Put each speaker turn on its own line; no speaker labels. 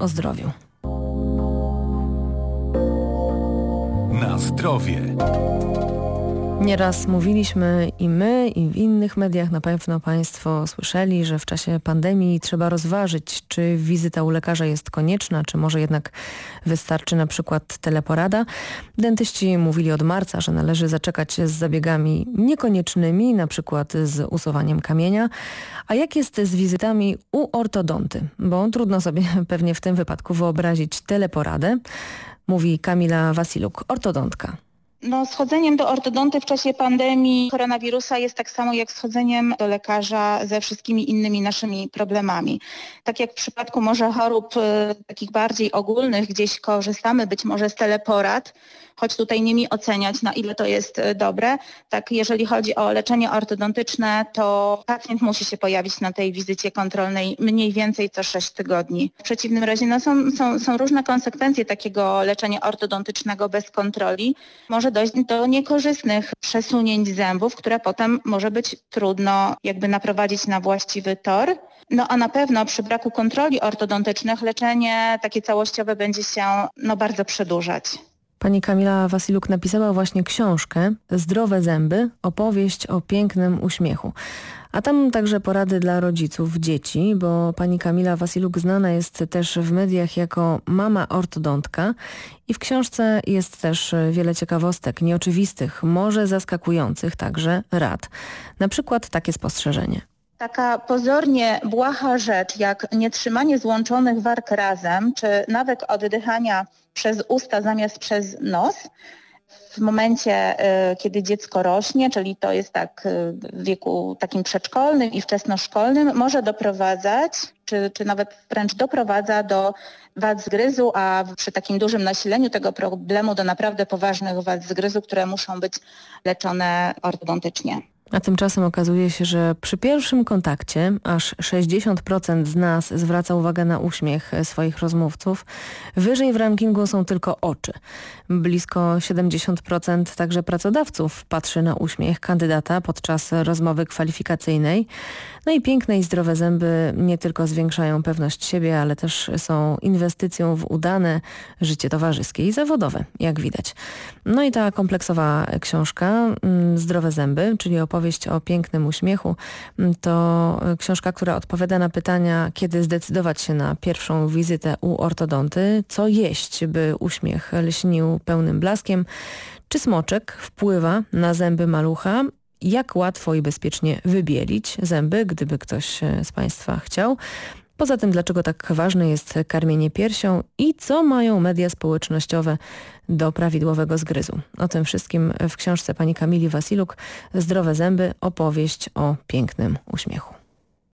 o zdrowiu.
Na zdrowie.
Nieraz mówiliśmy i my, i w innych mediach na pewno Państwo słyszeli, że w czasie pandemii trzeba rozważyć, czy wizyta u lekarza jest konieczna, czy może jednak wystarczy na przykład teleporada. Dentyści mówili od marca, że należy zaczekać z zabiegami niekoniecznymi, na przykład z usuwaniem kamienia. A jak jest z wizytami u ortodonty? Bo trudno sobie pewnie w tym wypadku wyobrazić teleporadę, mówi Kamila Wasiluk, ortodontka.
No, schodzeniem do ortodonty w czasie pandemii koronawirusa jest tak samo jak schodzeniem do lekarza ze wszystkimi innymi naszymi problemami. Tak jak w przypadku może chorób y, takich bardziej ogólnych, gdzieś korzystamy być może z teleporad, choć tutaj nie mi oceniać, na ile to jest e, dobre. Tak, jeżeli chodzi o leczenie ortodontyczne, to pacjent musi się pojawić na tej wizycie kontrolnej mniej więcej co 6 tygodni. W przeciwnym razie no, są, są, są różne konsekwencje takiego leczenia ortodontycznego bez kontroli. Może dojść do niekorzystnych przesunięć zębów, które potem może być trudno jakby naprowadzić na właściwy tor. No a na pewno przy braku kontroli ortodontycznych leczenie takie całościowe będzie się no, bardzo przedłużać.
Pani Kamila Wasiluk napisała właśnie książkę Zdrowe zęby, opowieść o pięknym uśmiechu. A tam także porady dla rodziców, dzieci, bo pani Kamila Wasiluk znana jest też w mediach jako mama ortodontka i w książce jest też wiele ciekawostek, nieoczywistych, może zaskakujących także rad. Na przykład takie spostrzeżenie.
Taka pozornie błaha rzecz, jak nietrzymanie złączonych warg razem, czy nawet oddychania przez usta zamiast przez nos, w momencie, y, kiedy dziecko rośnie, czyli to jest tak y, w wieku takim przedszkolnym i wczesnoszkolnym, może doprowadzać, czy, czy nawet wręcz doprowadza do wad zgryzu, a przy takim dużym nasileniu tego problemu do naprawdę poważnych wad zgryzu, które muszą być leczone ortodontycznie.
A tymczasem okazuje się, że przy pierwszym kontakcie aż 60% z nas zwraca uwagę na uśmiech swoich rozmówców. Wyżej w rankingu są tylko oczy. Blisko 70% także pracodawców patrzy na uśmiech kandydata podczas rozmowy kwalifikacyjnej. No i piękne i zdrowe zęby nie tylko zwiększają pewność siebie, ale też są inwestycją w udane życie towarzyskie i zawodowe, jak widać. No i ta kompleksowa książka mm, Zdrowe zęby, czyli opowieść o pięknym uśmiechu, mm, to książka, która odpowiada na pytania, kiedy zdecydować się na pierwszą wizytę u ortodonty, co jeść, by uśmiech lśnił pełnym blaskiem, czy smoczek wpływa na zęby malucha jak łatwo i bezpiecznie wybielić zęby, gdyby ktoś e, z Państwa chciał. Poza tym, dlaczego tak ważne jest karmienie piersią i co mają media społecznościowe do prawidłowego zgryzu. O tym wszystkim w książce pani Kamili Wasiluk Zdrowe zęby, opowieść o pięknym uśmiechu.